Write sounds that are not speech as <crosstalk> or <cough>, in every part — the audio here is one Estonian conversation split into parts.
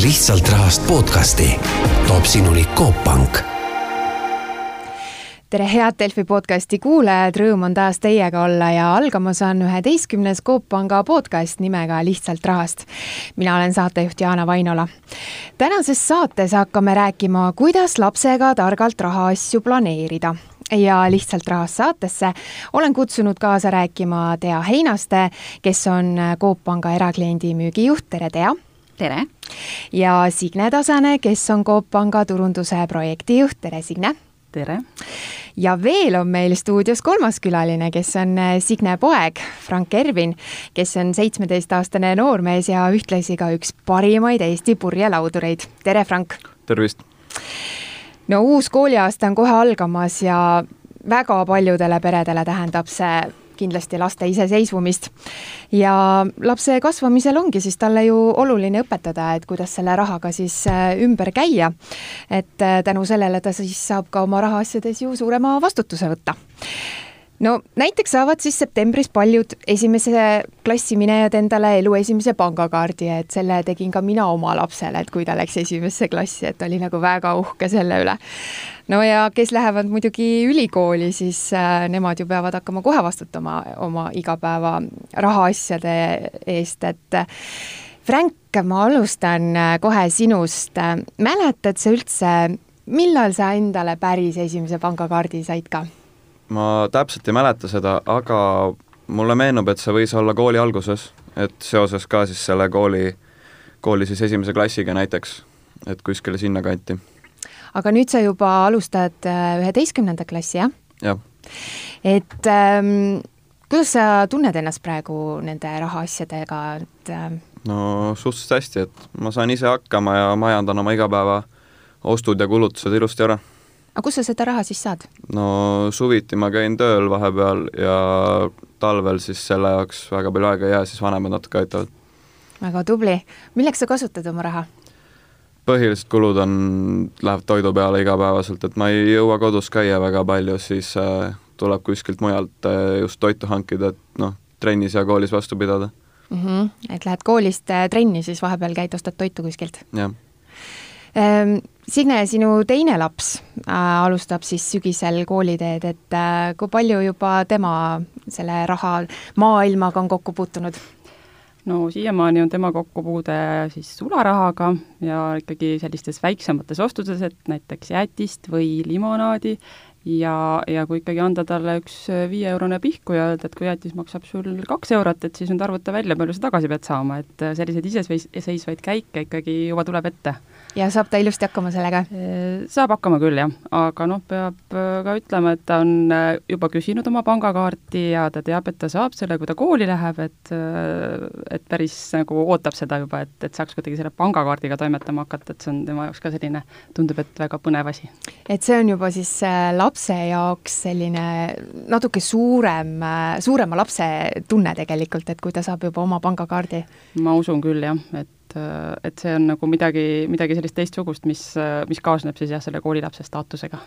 lihtsalt rahast podcasti toob sinuni Coop Pank tere, head Delfi podcasti kuulajad, rõõm on taas teiega olla ja algamas on üheteistkümnes Coop Panga podcast nimega Lihtsalt rahast. mina olen saatejuht Jaana Vainola. tänases saates hakkame rääkima, kuidas lapsega targalt rahaasju planeerida ja lihtsalt rahast saatesse olen kutsunud kaasa rääkima Tea Heinaste, kes on Coop Panga erakliendi müügijuht, tere Tea! Tere! ja Signe Tasane, kes on Coop Panga turunduse projektijuht, tere Signe! tere! ja veel on meil stuudios kolmas külaline, kes on äh, Signe poeg, Frank Ervin, kes on seitsmeteistaastane noormees ja ühtlasi ka üks parimaid Eesti purjelaudureid. tere, Frank! tervist! no uus kooliaasta on kohe algamas ja väga paljudele peredele tähendab see kindlasti laste iseseisvumist. ja lapse kasvamisel ongi siis talle ju oluline õpetada, et kuidas selle rahaga siis äh, ümber käia. et äh, tänu sellele ta siis saab ka oma rahaasjades ju suurema vastutuse võtta no näiteks saavad siis septembris paljud esimese klassi minejad endale elu esimese pangakaardi, et selle tegin ka mina oma lapsele, et kui ta läks esimesse klassi, et oli nagu väga uhke selle üle. no ja kes lähevad muidugi ülikooli, siis äh, nemad ju peavad hakkama kohe vastutama oma igapäeva rahaasjade eest, et äh, Frank, ma alustan äh, kohe sinust. mäletad sa üldse, millal sa endale päris esimese pangakaardi said ka? Ma täpselt ei mäleta seda, aga mulle meenub, et see võis olla kooli alguses, et seoses ka siis selle kooli, kooli siis esimese klassiga näiteks, et kuskile sinnakanti. aga nüüd sa juba alustad äh, üheteistkümnenda klassi, jah? jah. et ähm, kuidas sa tunned ennast praegu nende rahaasjadega, et ähm... no suhteliselt hästi, et ma saan ise hakkama ja majandan oma igapäeva ostud ja kulutused ilusti ära aga kust sa seda raha siis saad? no suviti ma käin tööl vahepeal ja talvel siis selle jaoks väga palju aega ei jää, siis vanemad natuke aitavad. väga tubli. milleks sa kasutad oma raha? põhilised kulud on, läheb toidu peale igapäevaselt, et ma ei jõua kodus käia väga palju, siis äh, tuleb kuskilt mujalt äh, just toitu hankida, et noh, trennis ja koolis vastu pidada mm. -hmm. et lähed koolist äh, trenni, siis vahepeal käid, ostad toitu kuskilt? jah Signe, sinu teine laps äh, alustab siis sügisel kooliteed, et äh, kui palju juba tema selle raha maailmaga on kokku puutunud? no siiamaani on tema kokkupuude siis sularahaga ja ikkagi sellistes väiksemates ostudes, et näiteks jäätist või limonaadi ja, ja kui ikkagi anda talle üks viieeurone pihku ja öelda, et kui jäätis maksab sul kaks eurot, et siis nüüd arvuta välja, palju sa tagasi pead saama, et selliseid iseseisvaid käike ikkagi juba tuleb ette ja saab ta ilusti hakkama sellega? saab hakkama küll, jah, aga noh, peab äh, ka ütlema, et ta on äh, juba küsinud oma pangakaarti ja ta teab, et ta saab selle, kui ta kooli läheb, et äh, et päris nagu ootab seda juba, et, et saaks kuidagi selle pangakaardiga toimetama hakata, et see on tema jaoks ka selline, tundub, et väga põnev asi. et see on juba siis lapse jaoks selline natuke suurem, suurema lapse tunne tegelikult, et kui ta saab juba oma pangakaardi? ma usun küll, jah, et et, et see on nagu midagi, midagi sellist teistsugust, mis, mis kaasneb siis jah, selle koolilapse staatusega.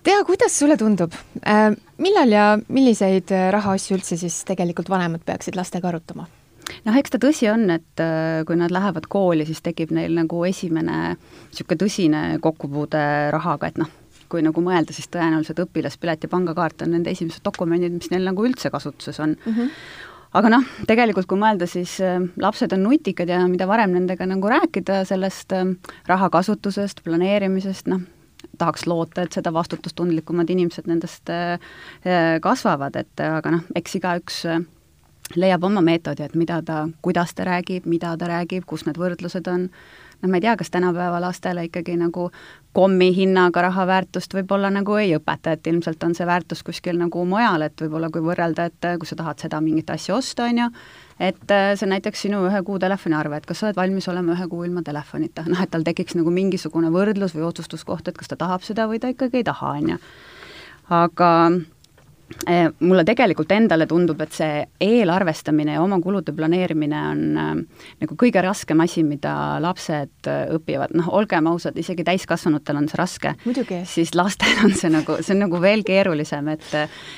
Tea, kuidas sulle tundub, äh, millal ja milliseid rahaasju üldse siis tegelikult vanemad peaksid lastega arutama? noh, eks ta tõsi on, et äh, kui nad lähevad kooli, siis tekib neil nagu esimene niisugune tõsine kokkupuude rahaga, et noh, kui nagu mõelda, siis tõenäoliselt õpilaspilet ja pangakaart on nende esimesed dokumendid, mis neil nagu üldse kasutuses on mm. -hmm aga noh, tegelikult kui mõelda, siis äh, lapsed on nutikad ja mida varem nendega nagu rääkida sellest äh, raha kasutusest, planeerimisest, noh, tahaks loota, et seda vastutustundlikumad inimesed nendest äh, kasvavad, et aga noh, eks igaüks leiab oma meetodi, et mida ta, kuidas ta räägib, mida ta räägib, kus need võrdlused on, noh, ma ei tea, kas tänapäeva lastele ikkagi nagu kommi hinnaga raha väärtust võib-olla nagu ei õpeta, et ilmselt on see väärtus kuskil nagu mujal, et võib-olla kui võrrelda, et kui sa tahad seda mingit asja osta, on ju, et äh, see on näiteks sinu ühe kuu telefoniarve, et kas sa oled valmis olema ühe kuu ilma telefonita, noh et tal tekiks nagu mingisugune võrdlus või otsustuskoht, et kas ta tahab seda või ta ikkagi ei taha, on ju. aga mulle tegelikult endale tundub, et see eelarvestamine ja oma kulude planeerimine on äh, nagu kõige raskem asi, mida lapsed äh, õpivad, noh, olgem ausad, isegi täiskasvanutel on see raske. siis lastel on see nagu, see on nagu veel keerulisem, et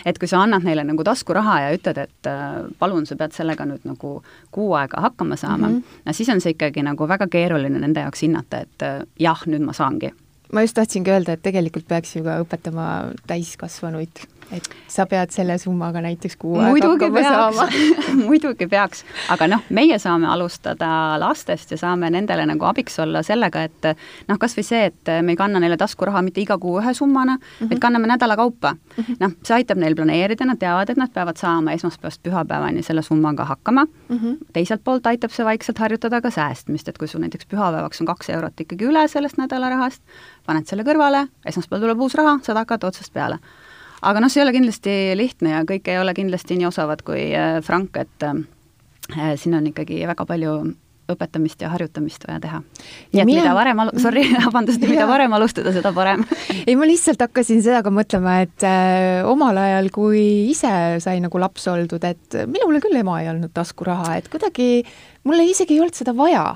et kui sa annad neile nagu taskuraha ja ütled, et äh, palun, sa pead sellega nüüd nagu kuu aega hakkama saama mm, -hmm. no siis on see ikkagi nagu väga keeruline nende jaoks hinnata, et äh, jah, nüüd ma saangi ma just tahtsingi öelda, et tegelikult peaks ju ka õpetama täiskasvanuid et sa pead selle summaga näiteks kuu aega hakkama saama <laughs> muidugi peaks, aga noh, meie saame alustada lastest ja saame nendele nagu abiks olla sellega, et noh, kas või see, et me ei kanna neile taskuraha mitte iga kuu ühe summana mm, -hmm. vaid kanname nädala kaupa mm. -hmm. noh, see aitab neil planeerida, nad teavad, et nad peavad saama esmaspäevast pühapäevani selle summaga hakkama mm. -hmm. teiselt poolt aitab see vaikselt harjutada ka säästmist, et kui sul näiteks pühapäevaks on kaks eurot ikkagi üle sellest nädalarahast, paned selle kõrvale, esmaspäeval tuleb uus raha, saad hakata otsast peale aga noh, see ei ole kindlasti lihtne ja kõik ei ole kindlasti nii osavad kui äh, Frank, et äh, siin on ikkagi väga palju õpetamist ja harjutamist vaja teha. nii et mina... mida varem al-, sorry, <laughs> vabandust, mida varem alustada, seda parem. <laughs> Ei, ma lihtsalt hakkasin seda ka mõtlema, et äh, omal ajal, kui ise sai nagu laps oldud, et minule küll ema ei andnud taskuraha, et kuidagi mulle isegi ei olnud seda vaja.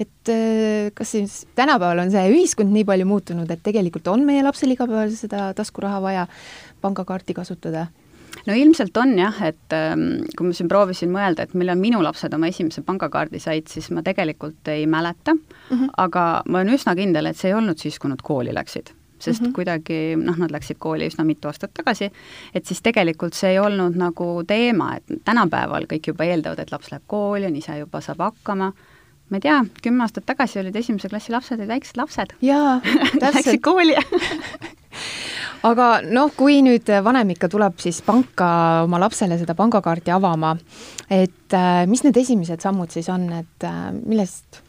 Et äh, kas siis tänapäeval on see ühiskond nii palju muutunud, et tegelikult on meie lapsel igapäevaselt seda taskuraha vaja pangakaarti kasutada? no ilmselt on jah, et ähm, kui ma siin proovisin mõelda, et millal minu lapsed oma esimese pangakaardi said, siis ma tegelikult ei mäleta mm, -hmm. aga ma olen üsna kindel, et see ei olnud siis, kui nad kooli läksid sest mm -hmm. kuidagi noh, nad läksid kooli üsna mitu aastat tagasi, et siis tegelikult see ei olnud nagu teema, et tänapäeval kõik juba eeldavad, et laps läheb kooli, on ise juba saab hakkama, ma ei tea, kümme aastat tagasi olid esimese klassi lapsed olid väiksed lapsed. jaa, <laughs> täpselt Läksid kooli <laughs> aga noh, kui nüüd vanem ikka tuleb siis panka oma lapsele seda pangakaarti avama, et äh, mis need esimesed sammud siis on, et äh, millest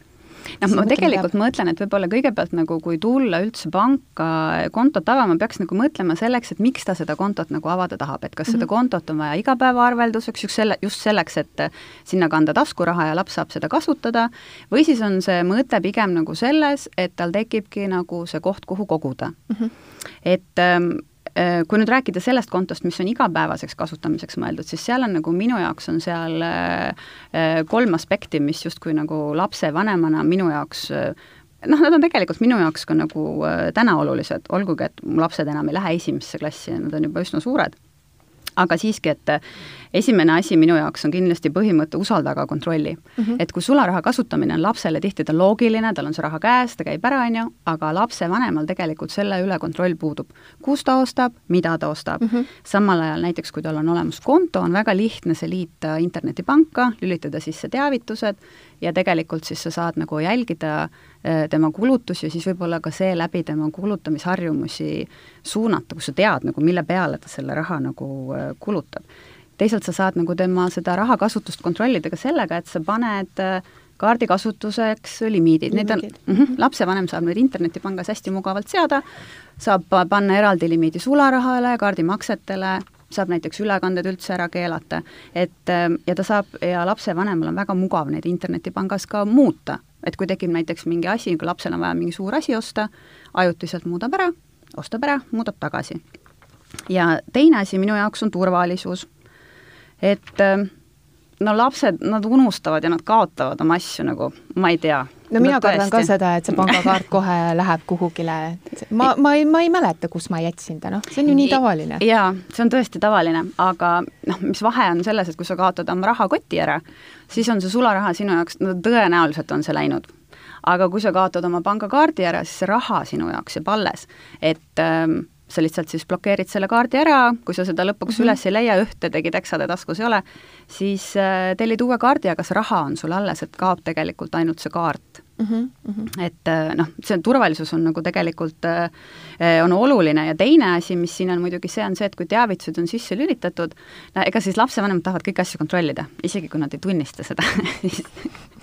noh, ma tegelikult peab? mõtlen, et võib-olla kõigepealt nagu kui tulla üldse panka kontot avama, peaks nagu mõtlema selleks, et miks ta seda kontot nagu avada tahab, et kas mm -hmm. seda mhm. kontot on vaja igapäevaarvelduseks, just selle, just selleks, et sinna kanda taskuraha ja laps saab seda kasutada, või siis on see mõte pigem nagu selles, et tal tekibki nagu see koht, kuhu koguda mm. -hmm. et Äh, kui nüüd rääkida sellest kontost, mis on igapäevaseks kasutamiseks mõeldud, siis seal on nagu minu jaoks on seal äh, äh, kolm aspekti, mis justkui nagu lapsevanemana minu jaoks noh, nad on tegelikult minu jaoks ka nagu täna olulised, olgugi et mu lapsed enam ei lähe esimesse klassi nad on juba üsna suured. Aga siiski, et esimene asi minu jaoks on kindlasti põhimõte usalda, aga kontrolli mm. -hmm. et kui sularaha kasutamine on lapsele tihti ta loogiline, tal on see raha käes, ta käib ära, on ju, aga lapsevanemal tegelikult selle üle kontroll puudub. kus ta ostab, mida ta ostab mm. -hmm. samal ajal näiteks, kui tal on olemas konto, on väga lihtne see liita internetipanka, lülitada sisse teavitused ja tegelikult siis sa saad nagu jälgida äh, tema kulutusi ja siis võib-olla ka seeläbi tema kulutamisharjumusi suunata, kus sa tead nagu, mille peale ta selle raha nagu äh, kulutab. Teisalt sa saad nagu tema seda rahakasutust kontrollida ka sellega, et sa paned äh, kaardi kasutuseks limiidid, need on mm, -hmm, lapsevanem saab nüüd internetipangas hästi mugavalt seada, saab panna eraldi limiidi sularahale, kaardimaksetele, saab näiteks ülekanded üldse ära keelata, et ähm, ja ta saab ja lapsevanemal on väga mugav neid internetipangas ka muuta, et kui tekib näiteks mingi asi, kui lapsel on vaja mingi suur asi osta, ajutiselt muudab ära, ostab ära, muudab tagasi. ja teine asi minu jaoks on turvalisus. Et ähm, no lapsed, nad unustavad ja nad kaotavad oma asju nagu, ma ei tea no mina no, kardan ka seda, et see pangakaart <laughs> kohe läheb kuhugile, ma, ma ei, ma ei mäleta, kus ma jätsin ta, noh, see on ju nii tavaline. jaa, see on tõesti tavaline, aga noh, mis vahe on selles, et kui sa kaotad oma rahakoti ära, siis on see sularaha sinu jaoks, no tõenäoliselt on see läinud. aga kui sa kaotad oma pangakaardi ära, siis see raha sinu jaoks jääb alles, et ähm, sa lihtsalt siis blokeerid selle kaardi ära, kui sa seda lõpuks mm -hmm. üles ei leia, ühte tegid eksade taskus ei ole, siis äh, tellid uue kaardi, aga see raha on sul alles, et kaob tegelikult ainult see kaart mm. -hmm. et äh, noh, see turvalisus on nagu tegelikult äh, äh, on oluline ja teine asi, mis siin on muidugi see, on see, et kui teavitused on sisse lülitatud, no ega siis lapsevanemad tahavad kõiki asju kontrollida, isegi kui nad ei tunnista seda siis <laughs>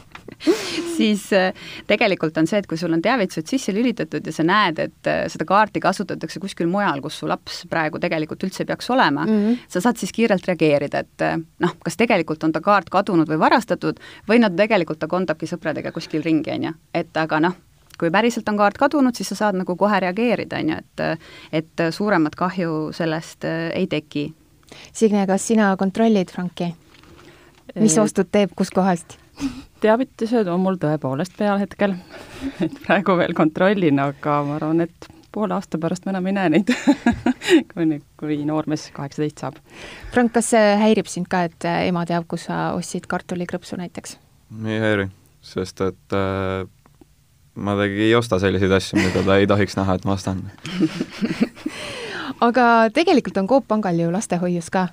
<laughs> siis äh, tegelikult on see, et kui sul on teavitused sisse lülitatud ja sa näed, et äh, seda kaarti kasutatakse kuskil mujal, kus su laps praegu tegelikult üldse ei peaks olema mm, -hmm. sa saad siis kiirelt reageerida, et äh, noh, kas tegelikult on ta kaart kadunud või varastatud või no tegelikult ta kontabki sõpradega kuskil ringi, on ju, et aga noh, kui päriselt on kaart kadunud, siis sa saad nagu kohe reageerida, on ju, et et suuremat kahju sellest ei teki Signe, kas sina kontrollid Franki? mis ostud teeb, kuskohast? Teavitused on mul tõepoolest peal hetkel, <laughs> et praegu veel kontrollin, aga ma arvan, et poole aasta pärast ma enam ei näe neid <laughs> kuni, kui noormees kaheksateist saab. Frank, kas see häirib sind ka, et ema teab, kus sa ostsid kartulikrõpsu näiteks? ei häiri, sest et äh, ma tegi, ei osta selliseid asju, mida ta ei tohiks näha, et ma ostan <laughs> aga tegelikult on Coop Pangal ju lastehoius ka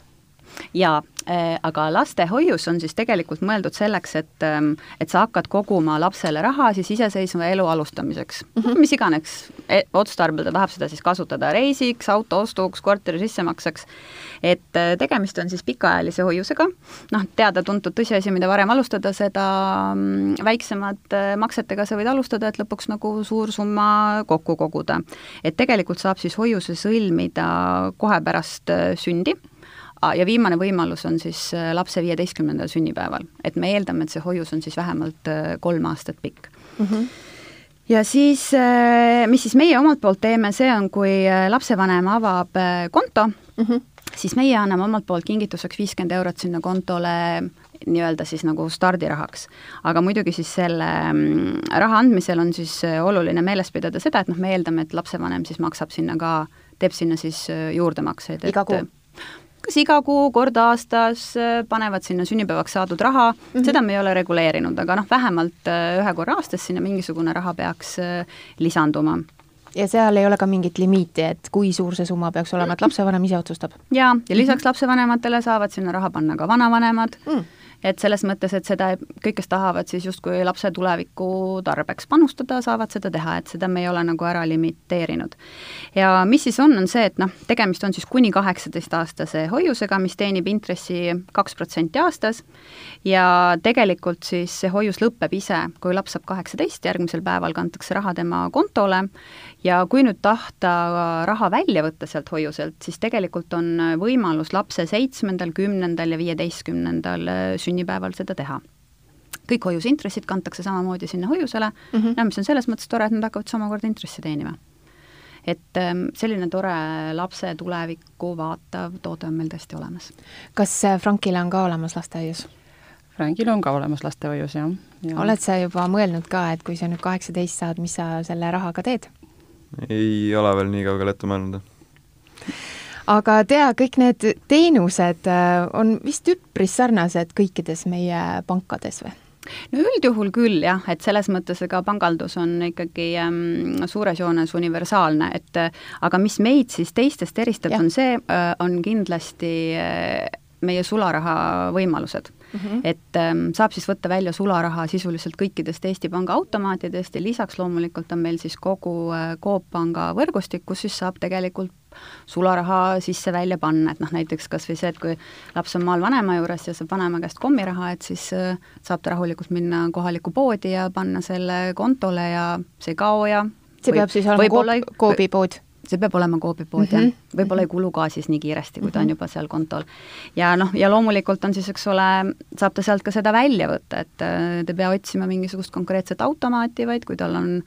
jaa, äh, aga lastehoius on siis tegelikult mõeldud selleks, et, ähm, et sa hakkad koguma lapsele raha siis iseseisva elu alustamiseks mm, -hmm. mis iganes e, otstarbel ta tahab seda siis kasutada, reisiks, auto ostuks, korteri sissemakseks. et äh, tegemist on siis pikaajalise hoiusega, noh, teada-tuntud tõsiasi, mida varem alustada, seda mm, väiksemad äh, maksetega sa võid alustada, et lõpuks nagu suur summa kokku koguda. et tegelikult saab siis hoiuse sõlmida kohe pärast sündi ja viimane võimalus on siis äh, lapse viieteistkümnendal sünnipäeval, et me eeldame, et see hoius on siis vähemalt äh, kolm aastat pikk mm. -hmm ja siis, äh, mis siis meie omalt poolt teeme, see on, kui lapsevanem avab konto mm, -hmm. siis meie anname omalt poolt kingituseks viiskümmend eurot sinna kontole nii-öelda siis nagu stardirahaks. aga muidugi siis selle mm, raha andmisel on siis oluline meeles pidada seda, et noh, me eeldame, et lapsevanem siis maksab sinna ka, teeb sinna siis juurdemakseid. iga kuu? Kas iga kuu, kord aastas, äh, panevad sinna sünnipäevaks saadud raha mm, -hmm. seda me ei ole reguleerinud, aga noh, vähemalt äh, ühe korra aastas sinna mingisugune raha peaks äh, lisanduma ja seal ei ole ka mingit limiiti, et kui suur see summa peaks olema, et lapsevanem ise otsustab? jaa, ja lisaks -hmm. lapsevanematele saavad sinna raha panna ka vanavanemad mm et selles mõttes, et seda kõik, kes tahavad siis justkui lapse tuleviku tarbeks panustada, saavad seda teha, et seda me ei ole nagu ära limiteerinud. ja mis siis on, on see, et noh, tegemist on siis kuni kaheksateistaastase hoiusega, mis teenib intressi kaks protsenti aastas ja tegelikult siis see hoius lõpeb ise, kui laps saab kaheksateist, järgmisel päeval kantakse raha tema kontole ja kui nüüd tahta raha välja võtta sealt hoiuselt, siis tegelikult on võimalus lapse seitsmendal, kümnendal ja viieteistkümnendal sünnipäeval seda teha kõik hoiusintressid kantakse samamoodi sinna hoiusele mm, -hmm. no mis on selles mõttes tore, et nad hakkavad siis omakorda intressi teenima. et ähm, selline tore lapse tulevikku vaatav toode on meil tõesti olemas. kas äh, Frankile on ka olemas lastehoius? Frankil on ka olemas lastehoius, jah ja.. oled sa juba mõelnud ka, et kui sa nüüd kaheksateist saad, mis sa selle rahaga teed? ei ole veel nii kaugele ette mõelnud. Aga tea, kõik need teenused äh, on vist üpris sarnased kõikides meie pankades või? no üldjuhul küll jah, et selles mõttes ega pangaldus on ikkagi ähm, suures joones universaalne, et äh, aga mis meid siis teistest eristab, on see äh,, on kindlasti äh, meie sularaha võimalused mm. -hmm. et ähm, saab siis võtta välja sularaha sisuliselt kõikidest Eesti Panga automaatidest ja lisaks loomulikult on meil siis kogu äh, Coop Panga võrgustik, kus siis saab tegelikult sularaha sisse-välja panna, et noh, näiteks kas või see, et kui laps on maal vanema juures ja saab vanema käest kommiraha, et siis äh, saab ta rahulikult minna kohalikku poodi ja panna selle kontole ja see ei kao ja see võib, peab siis olema Coop, Coopi pood? see peab olema Coopi pood mm -hmm. jah, võib-olla ei kulu ka siis nii kiiresti, kui ta on mhm. juba seal kontol. ja noh, ja loomulikult on siis, eks ole, saab ta sealt ka seda välja võtta, et äh, ta ei pea otsima mingisugust konkreetset automaati, vaid kui tal on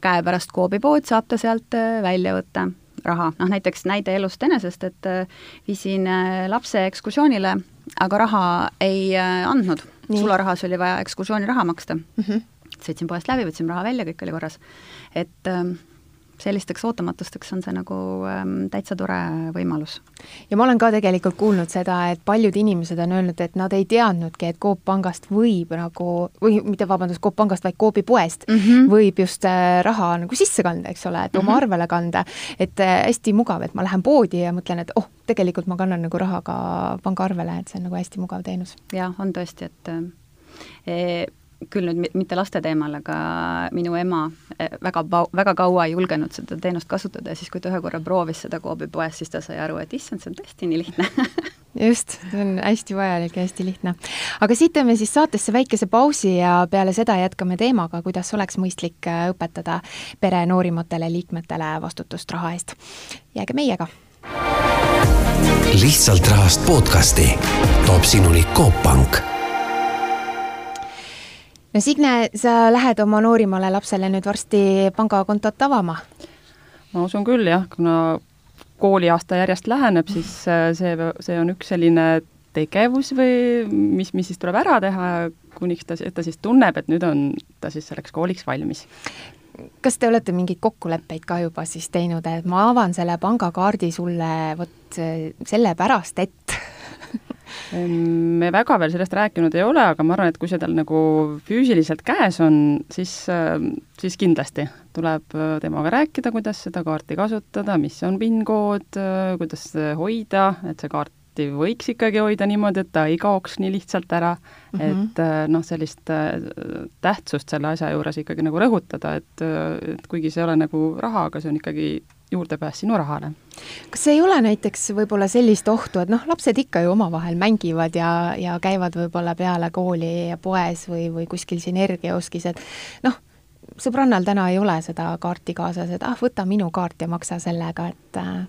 käepärast Coopi pood, saab ta sealt äh, välja võtta raha, noh näiteks näide elust enesest, et äh, viisin lapse ekskursioonile, aga raha ei andnud, sularahas oli vaja ekskursiooniraha maksta mm. -hmm. sõitsin poest läbi, võtsin raha välja, kõik oli korras. et äh, sellisteks ootamatusteks on see nagu ähm, täitsa tore võimalus. ja ma olen ka tegelikult kuulnud seda, et paljud inimesed on öelnud, et nad ei teadnudki, et Coop pangast võib nagu, või mitte vabandust, Coop pangast, vaid Coopi poest mm -hmm. võib just äh, raha nagu sisse kanda, eks ole, et oma mm -hmm. arvele kanda. et äh, hästi mugav, et ma lähen poodi ja mõtlen, et oh, tegelikult ma kannan nagu raha ka pangaarvele, et see on nagu hästi mugav teenus. jah, on tõesti, et äh, küll nüüd mitte laste teemal, aga minu ema eh, väga, väga kaua ei julgenud seda teenust kasutada ja siis, kui ta ühe korra proovis seda Coopi poes, siis ta sai aru, et issand, see on tõesti nii lihtne <laughs> just, see on hästi vajalik ja hästi lihtne. aga siit teeme siis saatesse väikese pausi ja peale seda jätkame teemaga, kuidas oleks mõistlik äh, õpetada pere noorimatele liikmetele vastutust raha eest. jääge meiega! lihtsalt rahast podcasti toob sinuni Coop Pank no Signe, sa lähed oma noorimale lapsele nüüd varsti pangakontot avama? ma usun küll jah, kuna kooliaasta järjest läheneb, siis see, see on üks selline tegevus või mis, mis siis tuleb ära teha, kuniks ta, ta siis tunneb, et nüüd on ta siis selleks kooliks valmis kas te olete mingeid kokkuleppeid ka juba siis teinud, et ma avan selle pangakaardi sulle vot sellepärast, et me väga veel sellest rääkinud ei ole, aga ma arvan, et kui see tal nagu füüsiliselt käes on, siis, siis kindlasti tuleb temaga rääkida, kuidas seda kaarti kasutada, mis on PIN-kood, kuidas hoida, et see kaart kaarti võiks ikkagi hoida niimoodi, et ta ei kaoks nii lihtsalt ära mm, -hmm. et noh, sellist tähtsust selle asja juures ikkagi nagu rõhutada, et, et kuigi see ei ole nagu raha, aga see on ikkagi juurdepääs sinu rahale. kas ei ole näiteks võib-olla sellist ohtu, et noh, lapsed ikka ju omavahel mängivad ja, ja käivad võib-olla peale kooli poes või, või kuskil siin energiaoskis, et noh, sõbrannal täna ei ole seda kaarti kaasas, et ah, võta minu kaart ja maksa sellega, et äh,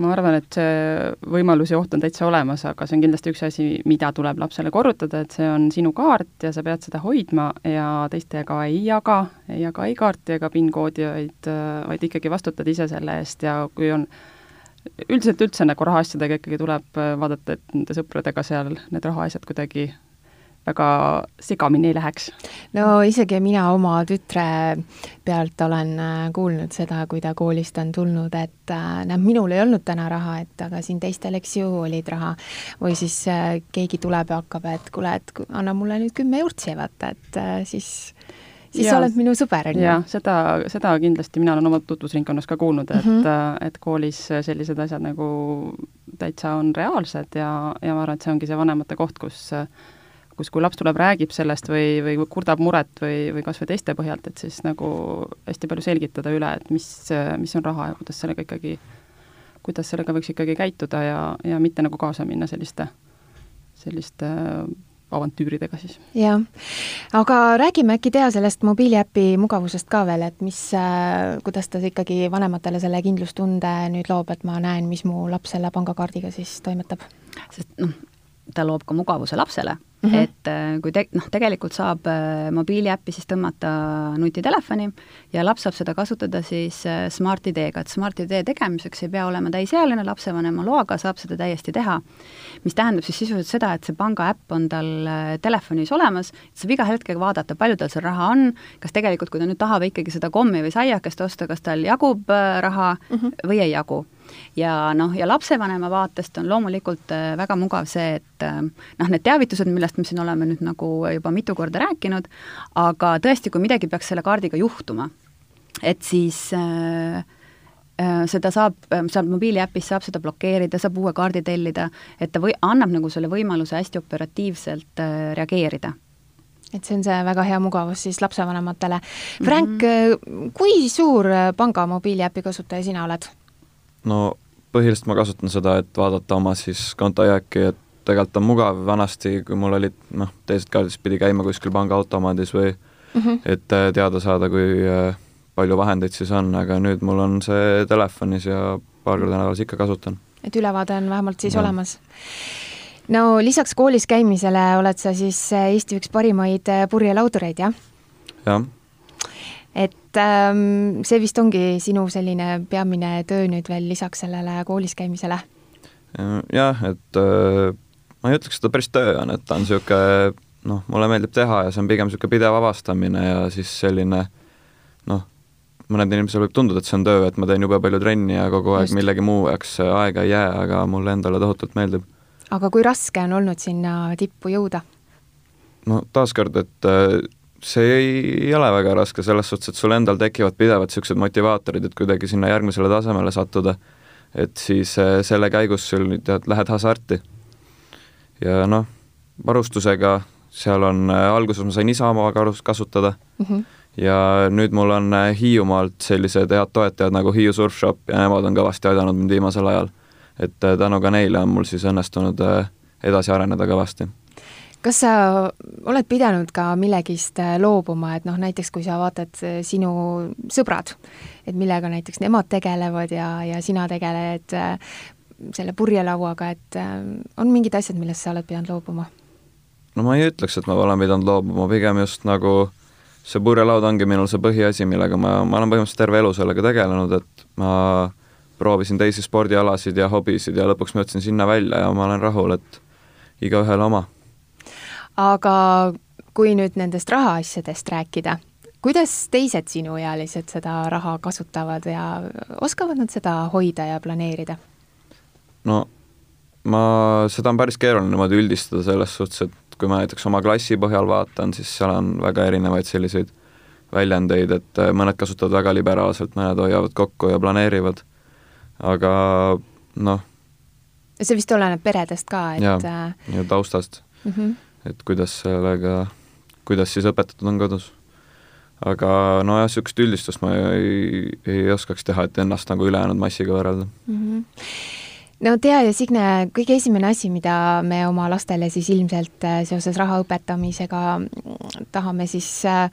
ma arvan, et see võimalus ja oht on täitsa olemas, aga see on kindlasti üks asi, mida tuleb lapsele korrutada, et see on sinu kaart ja sa pead seda hoidma ja teistega ei jaga, ei jaga ei kaarti ega PIN-koodi, vaid, vaid ikkagi vastutad ise selle eest ja kui on üldiselt üldse nagu rahaasjadega ikkagi tuleb vaadata, et nende sõpradega seal need rahaasjad kuidagi väga segamini ei läheks. no isegi mina oma tütre pealt olen äh, kuulnud seda, kui ta koolist on tulnud, et äh, näed, minul ei olnud täna raha, et aga siin teistel, eks ju, olid raha. või siis äh, keegi tuleb ja hakkab, et kuule, et anna mulle nüüd kümme jurtsi, vaata, et siis siis ja, sa oled minu sõber, on ju. jah, seda, seda kindlasti mina olen oma tutvusringkonnas ka kuulnud, et mm, -hmm. et koolis sellised asjad nagu täitsa on reaalsed ja, ja ma arvan, et see ongi see vanemate koht, kus kus, kui laps tuleb, räägib sellest või, või kurdab muret või, või kas või teiste põhjalt, et siis nagu hästi palju selgitada üle, et mis, mis on raha ja kuidas sellega ikkagi, kuidas sellega võiks ikkagi käituda ja, ja mitte nagu kaasa minna selliste, selliste avantüüridega siis. jah, aga räägime äkki Tea sellest mobiiliäpi mugavusest ka veel, et mis, kuidas ta ikkagi vanematele selle kindlustunde nüüd loob, et ma näen, mis mu laps selle pangakaardiga siis toimetab? sest noh, ta loob ka mugavuse lapsele Mm -hmm. et äh, kui te-, noh, tegelikult saab äh, mobiiliäppi siis tõmmata nutitelefoni ja laps saab seda kasutada siis äh, Smart-ID-ga, et Smart-ID tegemiseks ei pea olema täisealine, lapsevanema loaga saab seda täiesti teha. mis tähendab siis sisuliselt seda, et see pangaäpp on tal telefonis olemas, saab iga hetk vaadata, palju tal seal raha on, kas tegelikult, kui ta nüüd tahab ikkagi seda kommi või saiakest osta, kas tal jagub raha mm -hmm. või ei jagu ja noh, ja lapsevanema vaatest on loomulikult äh, väga mugav see, et äh, noh, need teavitused, millest me siin oleme nüüd nagu juba mitu korda rääkinud, aga tõesti, kui midagi peaks selle kaardiga juhtuma, et siis äh, äh, seda saab, saab mobiiliäpis, saab seda blokeerida, saab uue kaardi tellida, et ta või, annab nagu selle võimaluse hästi operatiivselt reageerida et see on see väga hea mugavus siis lapsevanematele. Frank mm, -hmm. kui suur panga mobiiliäpi kasutaja sina oled? no põhiliselt ma kasutan seda, et vaadata oma siis kontojääki, et tegelikult on mugav, vanasti, kui mul olid noh, teised kaardid, siis pidi käima kuskil pangaautomaadis või mm -hmm. et äh, teada saada, kui äh, palju vahendeid siis on, aga nüüd mul on see telefonis ja paar korda nädalas ikka kasutan. et ülevaade on vähemalt siis ja. olemas? no lisaks koolis käimisele oled sa siis Eesti üks parimaid purjelaudureid, jah? jah et ähm, see vist ongi sinu selline peamine töö nüüd veel lisaks sellele koolis käimisele? jah, et äh, ma ei ütleks, et ta päris töö on, et ta on niisugune noh, mulle meeldib teha ja see on pigem niisugune pidev avastamine ja siis selline noh, mõned inimesel võib tunduda, et see on töö, et ma teen jube palju trenni ja kogu aeg Just. millegi muu jaoks aega ei jää, aga mulle endale tohutult meeldib. aga kui raske on olnud sinna tippu jõuda? no taaskord, et äh, see ei ole väga raske selles suhtes, et sul endal tekivad pidevalt niisugused motivaatorid, et kuidagi sinna järgmisele tasemele sattuda. et siis äh, selle käigus sul tead, lähed hasarti. ja noh, varustusega seal on, äh, alguses ma sain isa oma varust kasutada mm -hmm. ja nüüd mul on äh, Hiiumaalt sellised head toetajad nagu Hiiu Surfshop ja nemad on kõvasti aidanud mind viimasel ajal. et tänu ka neile on mul siis õnnestunud edasi areneda kõvasti kas sa oled pidanud ka millegist äh, loobuma, et noh, näiteks kui sa vaatad äh, sinu sõbrad, et millega näiteks nemad tegelevad ja, ja sina tegeled äh, selle purjelauaga, et on mingid asjad, millest sa oled pidanud loobuma? no ma ei ütleks, et ma olen pidanud loobuma, pigem just nagu see purjelaud ongi minul see põhiasi, millega ma, ma olen põhimõtteliselt terve elu sellega tegelenud, et ma proovisin teisi spordialasid ja hobisid ja lõpuks ma jõudsin sinna välja ja ma olen rahul, et igaühel oma. Aga kui nüüd nendest rahaasjadest rääkida, kuidas teised sinuealised seda raha kasutavad ja oskavad nad seda hoida ja planeerida? no ma, seda on päris keeruline niimoodi üldistada selles suhtes, et kui ma näiteks oma klassi põhjal vaatan, siis seal on väga erinevaid selliseid väljendeid, et mõned kasutavad väga liberaalselt, mõned hoiavad kokku ja planeerivad, aga noh. see vist oleneb peredest ka, et jaa, ja taustast mm, -hmm. Et kuidas sellega, kuidas siis õpetatud on kodus. aga nojah, niisugust üldistust ma ei, ei oskaks teha, et ennast nagu ülejäänud massiga võrrelda mm. -hmm no Tea ja Signe, kõige esimene asi, mida me oma lastele siis ilmselt äh, seoses raha õpetamisega mm, tahame siis äh,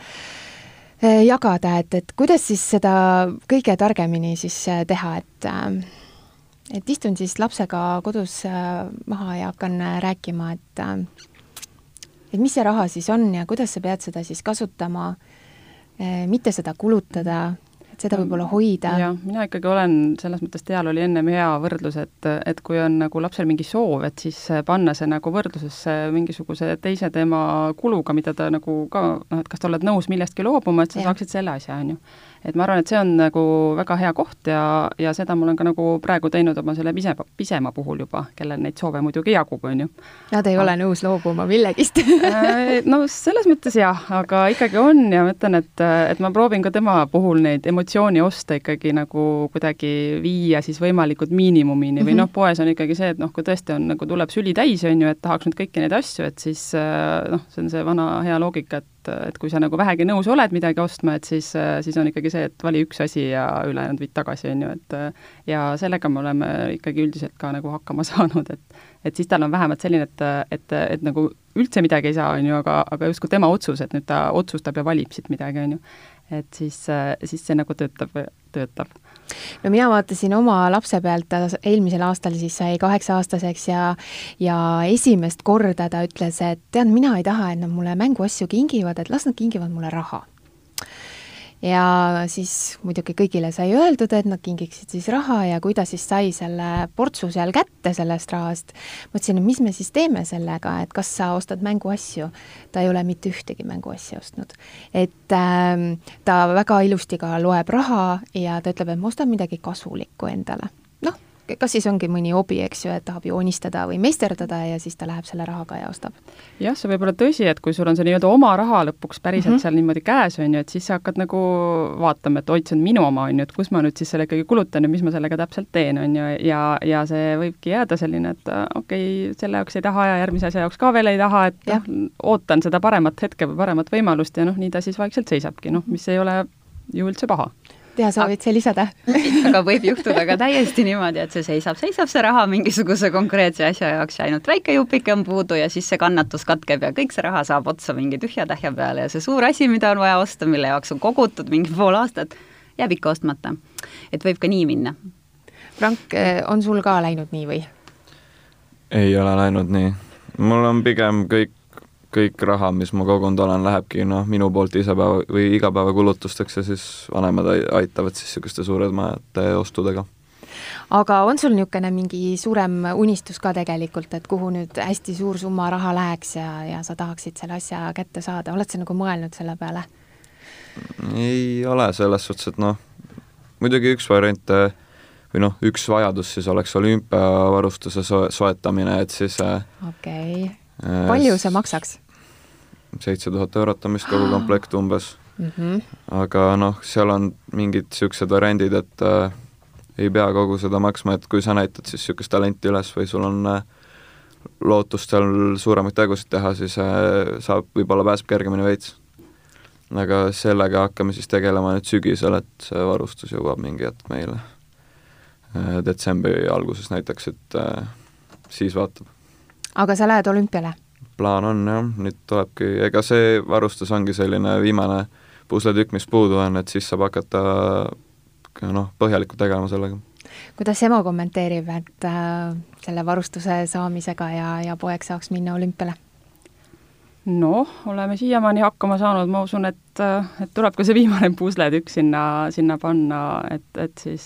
äh, jagada, et, et kuidas siis seda kõige targemini siis teha, et et istun siis lapsega kodus maha ja hakkan rääkima, et et mis see raha siis on ja kuidas sa pead seda siis kasutama, mitte seda kulutada seda võib-olla hoida. jah, mina ikkagi olen, selles mõttes Teal oli ennem hea võrdlus, et, et kui on nagu lapsel mingi soov, et siis panna see nagu võrdlusesse mingisuguse teise tema kuluga, mida ta nagu ka noh, et kas sa oled nõus millestki loobuma, et sa ja. saaksid selle asja, on ju et ma arvan, et see on nagu väga hea koht ja, ja seda ma olen ka nagu praegu teinud oma selle pise, pisema puhul juba, kellel neid soove muidugi jagub, on ju. Nad ei ole nõus loobuma millegist <laughs> äh, no selles mõttes jah, aga ikkagi on ja ma ütlen, et, et ma proovin ka tema puhul neid emotsiooni osta ikkagi nagu kuidagi viia siis võimalikult miinimumini mm -hmm. või mhm. noh, poes on ikkagi see, et noh, kui tõesti on, nagu tuleb süli täis, on ju, et tahaks nüüd kõiki neid asju, et siis äh, noh, see on see vana hea loogika, et et kui sa nagu vähegi nõus oled midagi ostma, et siis, siis on ikkagi see, et vali üks asi ja ülejäänud viid tagasi, on ju, et ja sellega me oleme ikkagi üldiselt ka nagu hakkama <laughs> saanud, et et siis tal on vähemalt selline, et, et, et nagu üldse midagi ei saa, on ju, aga, aga justkui tema otsus, et nüüd ta otsustab ja valib siit midagi, on ju. Et siis, siis see nagu töötab, töötab. No mina vaatasin oma lapse pealt, ta eelmisel aastal siis sai kaheksa-aastaseks ja ja esimest korda ta ütles, et tead, mina ei taha, et nad mulle mänguasju kingivad, et las nad kingivad mulle raha ja siis muidugi kõigile sai öeldud, et nad kingiksid siis raha ja kui ta siis sai selle portsu seal kätte sellest rahast, mõtlesin, et mis me siis teeme sellega, et kas sa ostad mänguasju. ta ei ole mitte ühtegi mänguasja ostnud. et äh, ta väga ilusti ka loeb raha ja ta ütleb, et ma ostan midagi kasulikku endale kas siis ongi mõni hobi, eks ju, et tahab joonistada või meisterdada ja siis ta läheb selle rahaga ja ostab? jah, see võib olla tõsi, et kui sul on see nii-öelda oma raha lõpuks päriselt mm -hmm. seal niimoodi käes, on ju, et siis sa hakkad nagu vaatama, et oi, see on minu oma, on ju, et kus ma nüüd siis selle ikkagi kulutan ja mis ma sellega täpselt teen, on ju, ja, ja see võibki jääda selline, et okei okay,, selle jaoks ei taha ja järgmise asja jaoks ka veel ei taha, et noh, ootan seda paremat hetke või paremat võimalust ja noh, nii ta siis vaikselt seisabki, noh, mis ei ole ju üldse paha Tea, soovid sa lisada <laughs> aga võib <laughs> juhtuda ka täiesti niimoodi, et see seisab, seisab see raha mingisuguse konkreetse asja jaoks ja ainult väike jupike on puudu ja siis see kannatus katkeb ja kõik see raha saab otsa mingi tühja tähja peale ja see suur asi, mida on vaja osta, mille jaoks on kogutud mingi pool aastat, jääb ikka ostmata. et võib ka nii minna. Frank, eh, on sul ka läinud nii või? ei ole läinud nii. mul on pigem kõik kõik raha, mis ma kogunud olen, lähebki noh, minu poolt isepäeva või igapäevakulutusteks ja siis vanemad aitavad siis niisuguste suuremate ostudega. aga on sul niisugune mingi suurem unistus ka tegelikult, et kuhu nüüd hästi suur summa raha läheks ja, ja sa tahaksid selle asja kätte saada, oled sa nagu mõelnud selle peale? ei ole, selles suhtes, et noh, muidugi üks variant või noh, üks vajadus siis oleks olümpiavarustuse soetamine, et siis äh, okei okay palju see maksaks? seitse tuhat eurot on vist kogu komplekt umbes mm. -hmm. aga noh, seal on mingid niisugused variandid, et äh, ei pea kogu seda maksma, et kui sa näitad siis niisugust talenti üles või sul on äh, lootust seal suuremaid tegusid teha, siis äh, saab, võib-olla pääseb kergemini veits. aga sellega hakkame siis tegelema nüüd sügisel, et see varustus jõuab mingi hetk meile äh, detsembri alguses näiteks, et äh, siis vaatab aga sa lähed olümpiale? plaan on jah, nüüd tulebki, ega see varustus ongi selline viimane pusletükk, mis puudu on, et siis saab hakata noh, põhjalikult tegelema sellega. kuidas ema kommenteerib, et äh, selle varustuse saamisega ja, ja poeg saaks minna olümpiale? noh, oleme siiamaani hakkama saanud, ma usun, et, et tuleb ka see viimane pusletükk sinna, sinna panna, et, et siis,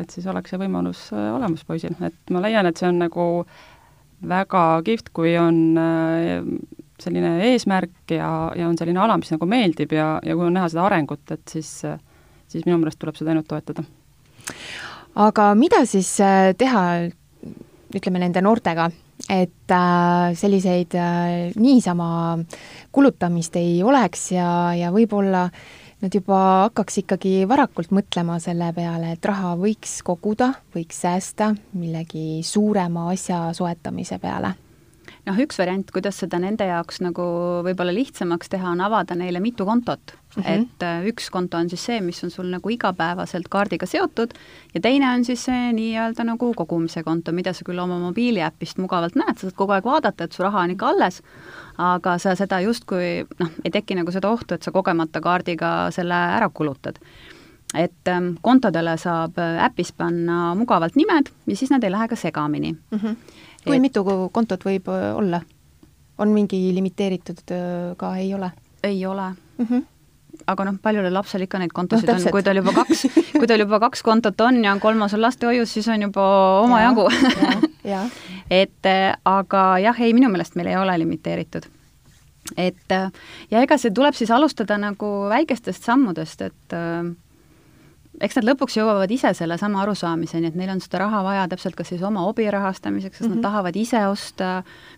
et siis oleks see võimalus olemas poisil, et ma leian, et see on nagu väga kihvt, kui on selline eesmärk ja, ja on selline ala, mis nagu meeldib ja, ja kui on näha seda arengut, et siis, siis minu meelest tuleb seda ainult toetada. aga mida siis teha, ütleme, nende noortega, et äh, selliseid äh, niisama kulutamist ei oleks ja, ja võib-olla nad juba hakkaks ikkagi varakult mõtlema selle peale, et raha võiks koguda, võiks säästa millegi suurema asja soetamise peale noh, üks variant, kuidas seda nende jaoks nagu võib-olla lihtsamaks teha, on avada neile mitu kontot mm. -hmm. et äh, üks konto on siis see, mis on sul nagu igapäevaselt kaardiga seotud ja teine on siis see nii-öelda nagu kogumise konto, mida sa küll oma mobiiliäpist mugavalt näed, sa saad kogu aeg vaadata, et su raha on ikka alles, aga sa seda justkui noh, ei teki nagu seda ohtu, et sa kogemata kaardiga selle ära kulutad et ähm, kontodele saab äh, äpis panna mugavalt nimed ja siis nad ei lähe ka segamini mm. -hmm kui et... mitu kontot võib olla? on mingi limiteeritud ka, ei ole? ei ole mm. -hmm aga noh, paljule lapsele ikka neid kontosid no, on, kui tal juba kaks, <laughs> kui tal juba kaks kontot on ja kolmas on lastehoius, siis on juba omajagu. <laughs> et äh, aga jah, ei, minu meelest meil ei ole limiteeritud. et ja ega see tuleb siis alustada nagu väikestest sammudest, et eks nad lõpuks jõuavad ise sellesama arusaamiseni, et neil on seda raha vaja täpselt kas siis oma hobi rahastamiseks, sest mm -hmm. nad mhm. tahavad ise osta,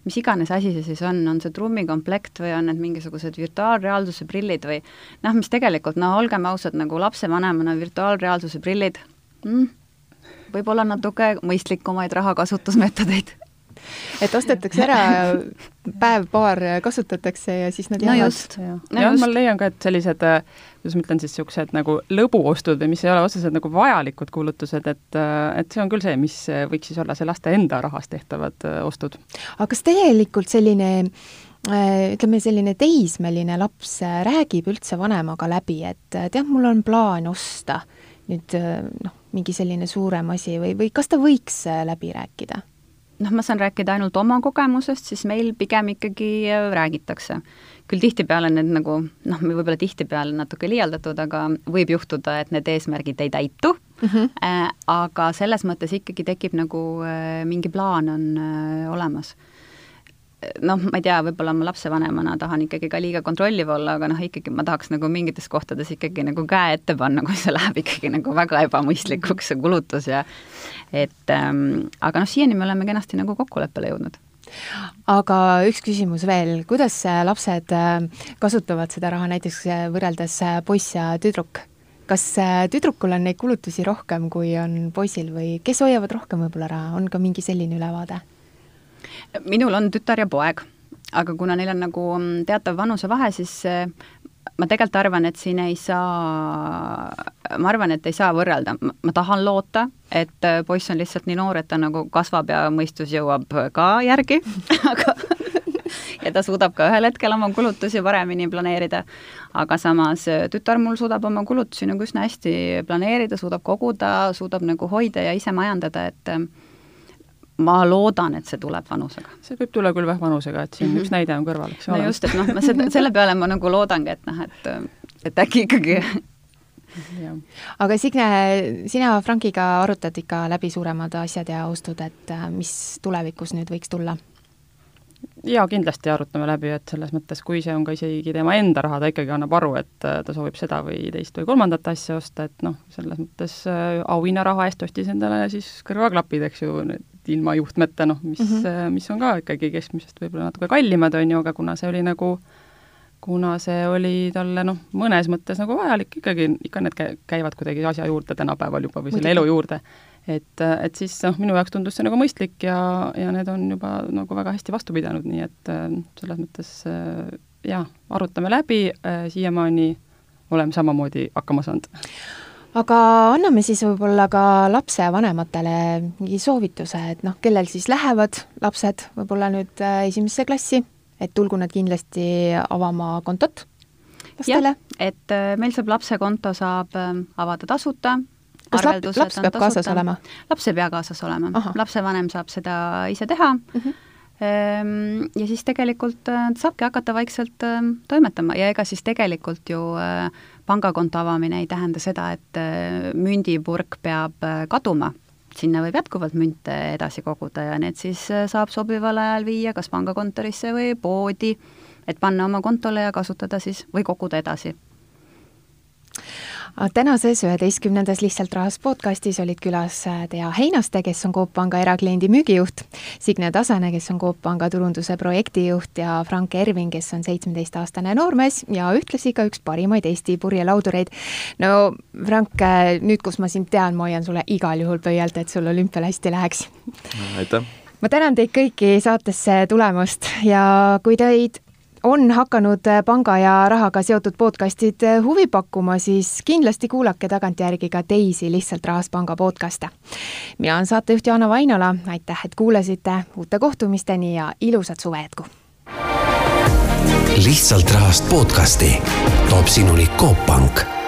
mis iganes asi see siis on, on see trummikomplekt või on need mingisugused virtuaalreaalsuse prillid või noh, mis tegelikult, no olgem ausad, nagu lapsevanemana virtuaalreaalsuse prillid mm,, võib-olla natuke mõistlikumaid rahakasutusmeetodeid et ostetakse ära, päev-paar kasutatakse ja siis nad no jäävad. just, jah ja, ja, ma leian ka, et sellised, kuidas ma ütlen siis, niisugused nagu lõbuostud või mis ei ole otseselt nagu vajalikud kulutused, et, et see on küll see, mis võiks siis olla see laste enda rahast tehtavad ostud. aga kas tegelikult selline ütleme, selline teismeline laps räägib üldse vanemaga läbi, et tead, mul on plaan osta nüüd noh, mingi selline suurem asi või, või kas ta võiks läbi rääkida? Noh, ma saan rääkida ainult oma kogemusest, siis meil pigem ikkagi äh, räägitakse. küll tihtipeale need nagu noh, võib-olla tihtipeale natuke liialdatud, aga võib juhtuda, et need eesmärgid ei täitu mm, -hmm. äh, aga selles mõttes ikkagi tekib nagu äh, mingi plaan on äh, olemas noh, ma ei tea, võib-olla ma lapsevanemana tahan ikkagi ka liiga kontrolliv olla, aga noh, ikkagi ma tahaks nagu mingites kohtades ikkagi nagu käe ette panna, kui see läheb ikkagi nagu väga ebamõistlikuks, see kulutus ja et ähm, aga noh, siiani me oleme kenasti nagu kokkuleppele jõudnud aga üks küsimus veel, kuidas lapsed äh, kasutavad seda raha näiteks äh, võrreldes äh, poiss ja tüdruk? kas tüdrukul on neid kulutusi rohkem, kui on poisil või kes hoiavad rohkem võib-olla raha, on ka mingi selline ülevaade? Minul on tütar ja poeg, aga kuna neil on nagu mm, teatav vanusevahe, siis ma tegelikult arvan, et siin ei saa, ma arvan, et ei saa võrrelda, ma tahan loota, et äh, poiss on lihtsalt nii noor, et ta nagu kasvab ja mõistus jõuab ka järgi <laughs> aga ja ta suudab ka ühel hetkel oma kulutusi paremini planeerida. aga samas äh, tütar mul suudab oma kulutusi nagu üsna hästi planeerida, suudab koguda, suudab nagu hoida ja ise majandada, et ma loodan, et see tuleb vanusega. see võib tulla küll vanusega, et siin mm -hmm. üks näide on kõrval, eks ole. no just, et noh, ma seda, selle peale ma nagu loodangi, et noh, et, et äkki ikkagi aga Signe, sina Frankiga arutad ikka läbi suuremad asjad ja ostud, et äh, mis tulevikus nüüd võiks tulla? jaa, kindlasti arutame läbi, et selles mõttes, kui see on ka isegi tema enda raha, ta ikkagi annab aru, et äh, ta soovib seda või teist või kolmandat asja osta, et noh, selles mõttes äh, auhinnaraha eest ostis endale siis kõrvaklapid, eks ju, nüüd ilma juhtmeta, noh, mis mm, -hmm. mis on ka ikkagi keskmisest võib-olla natuke kallimad, on ju, aga kuna see oli nagu kuna see oli talle noh, mõnes mõttes nagu vajalik ikkagi, ikka need käivad kuidagi asja juurde tänapäeval juba või selle elu juurde, et, et siis noh, minu jaoks tundus see nagu mõistlik ja, ja need on juba nagu väga hästi vastu pidanud, nii et selles mõttes jaa, arutame läbi, siiamaani oleme samamoodi hakkama saanud aga anname siis võib-olla ka lapsevanematele mingi soovituse, et noh, kellel siis lähevad lapsed võib-olla nüüd äh, esimesse klassi, et tulgu nad kindlasti avama kontot lastele. et äh, meil saab lapsekonto saab ähm, avada tasuta, kas lap, laps peab kaasas olema? laps ei pea kaasas olema, lapsevanem saab seda ise teha mm. -hmm ja siis tegelikult äh, saabki hakata vaikselt ähm, toimetama ja ega siis tegelikult ju äh, pangakonto avamine ei tähenda seda, et äh, mündipurk peab kaduma, sinna võib jätkuvalt münte edasi koguda ja need siis saab sobival ajal viia kas pangakontorisse või poodi, et panna oma kontole ja kasutada siis või koguda edasi tänases üheteistkümnendas Lihtsalt rahast podcastis olid külas äh, Tea Heinaste, kes on Coop Panga erakliendi müügijuht, Signe Tasane, kes on Coop Panga turunduse projektijuht ja Frank Erving, kes on seitsmeteistaastane noormees ja ühtlasi ka üks parimaid Eesti purjelaudureid. no Frank, äh, nüüd, kus ma sind tean, ma hoian sulle igal juhul pöialt, et sul olümpial hästi läheks. aitäh! ma tänan teid kõiki saatesse tulemast ja kui teid on hakanud äh, panga ja rahaga seotud podcastid äh, huvi pakkuma, siis kindlasti kuulake tagantjärgi ka teisi Lihtsalt Rahast Panga podcast'e. mina olen saatejuht Jaana Vainola, aitäh, et kuulasite, uute kohtumisteni ja ilusat suve jätku! lihtsalt rahast podcasti toob sinuni Coop Pank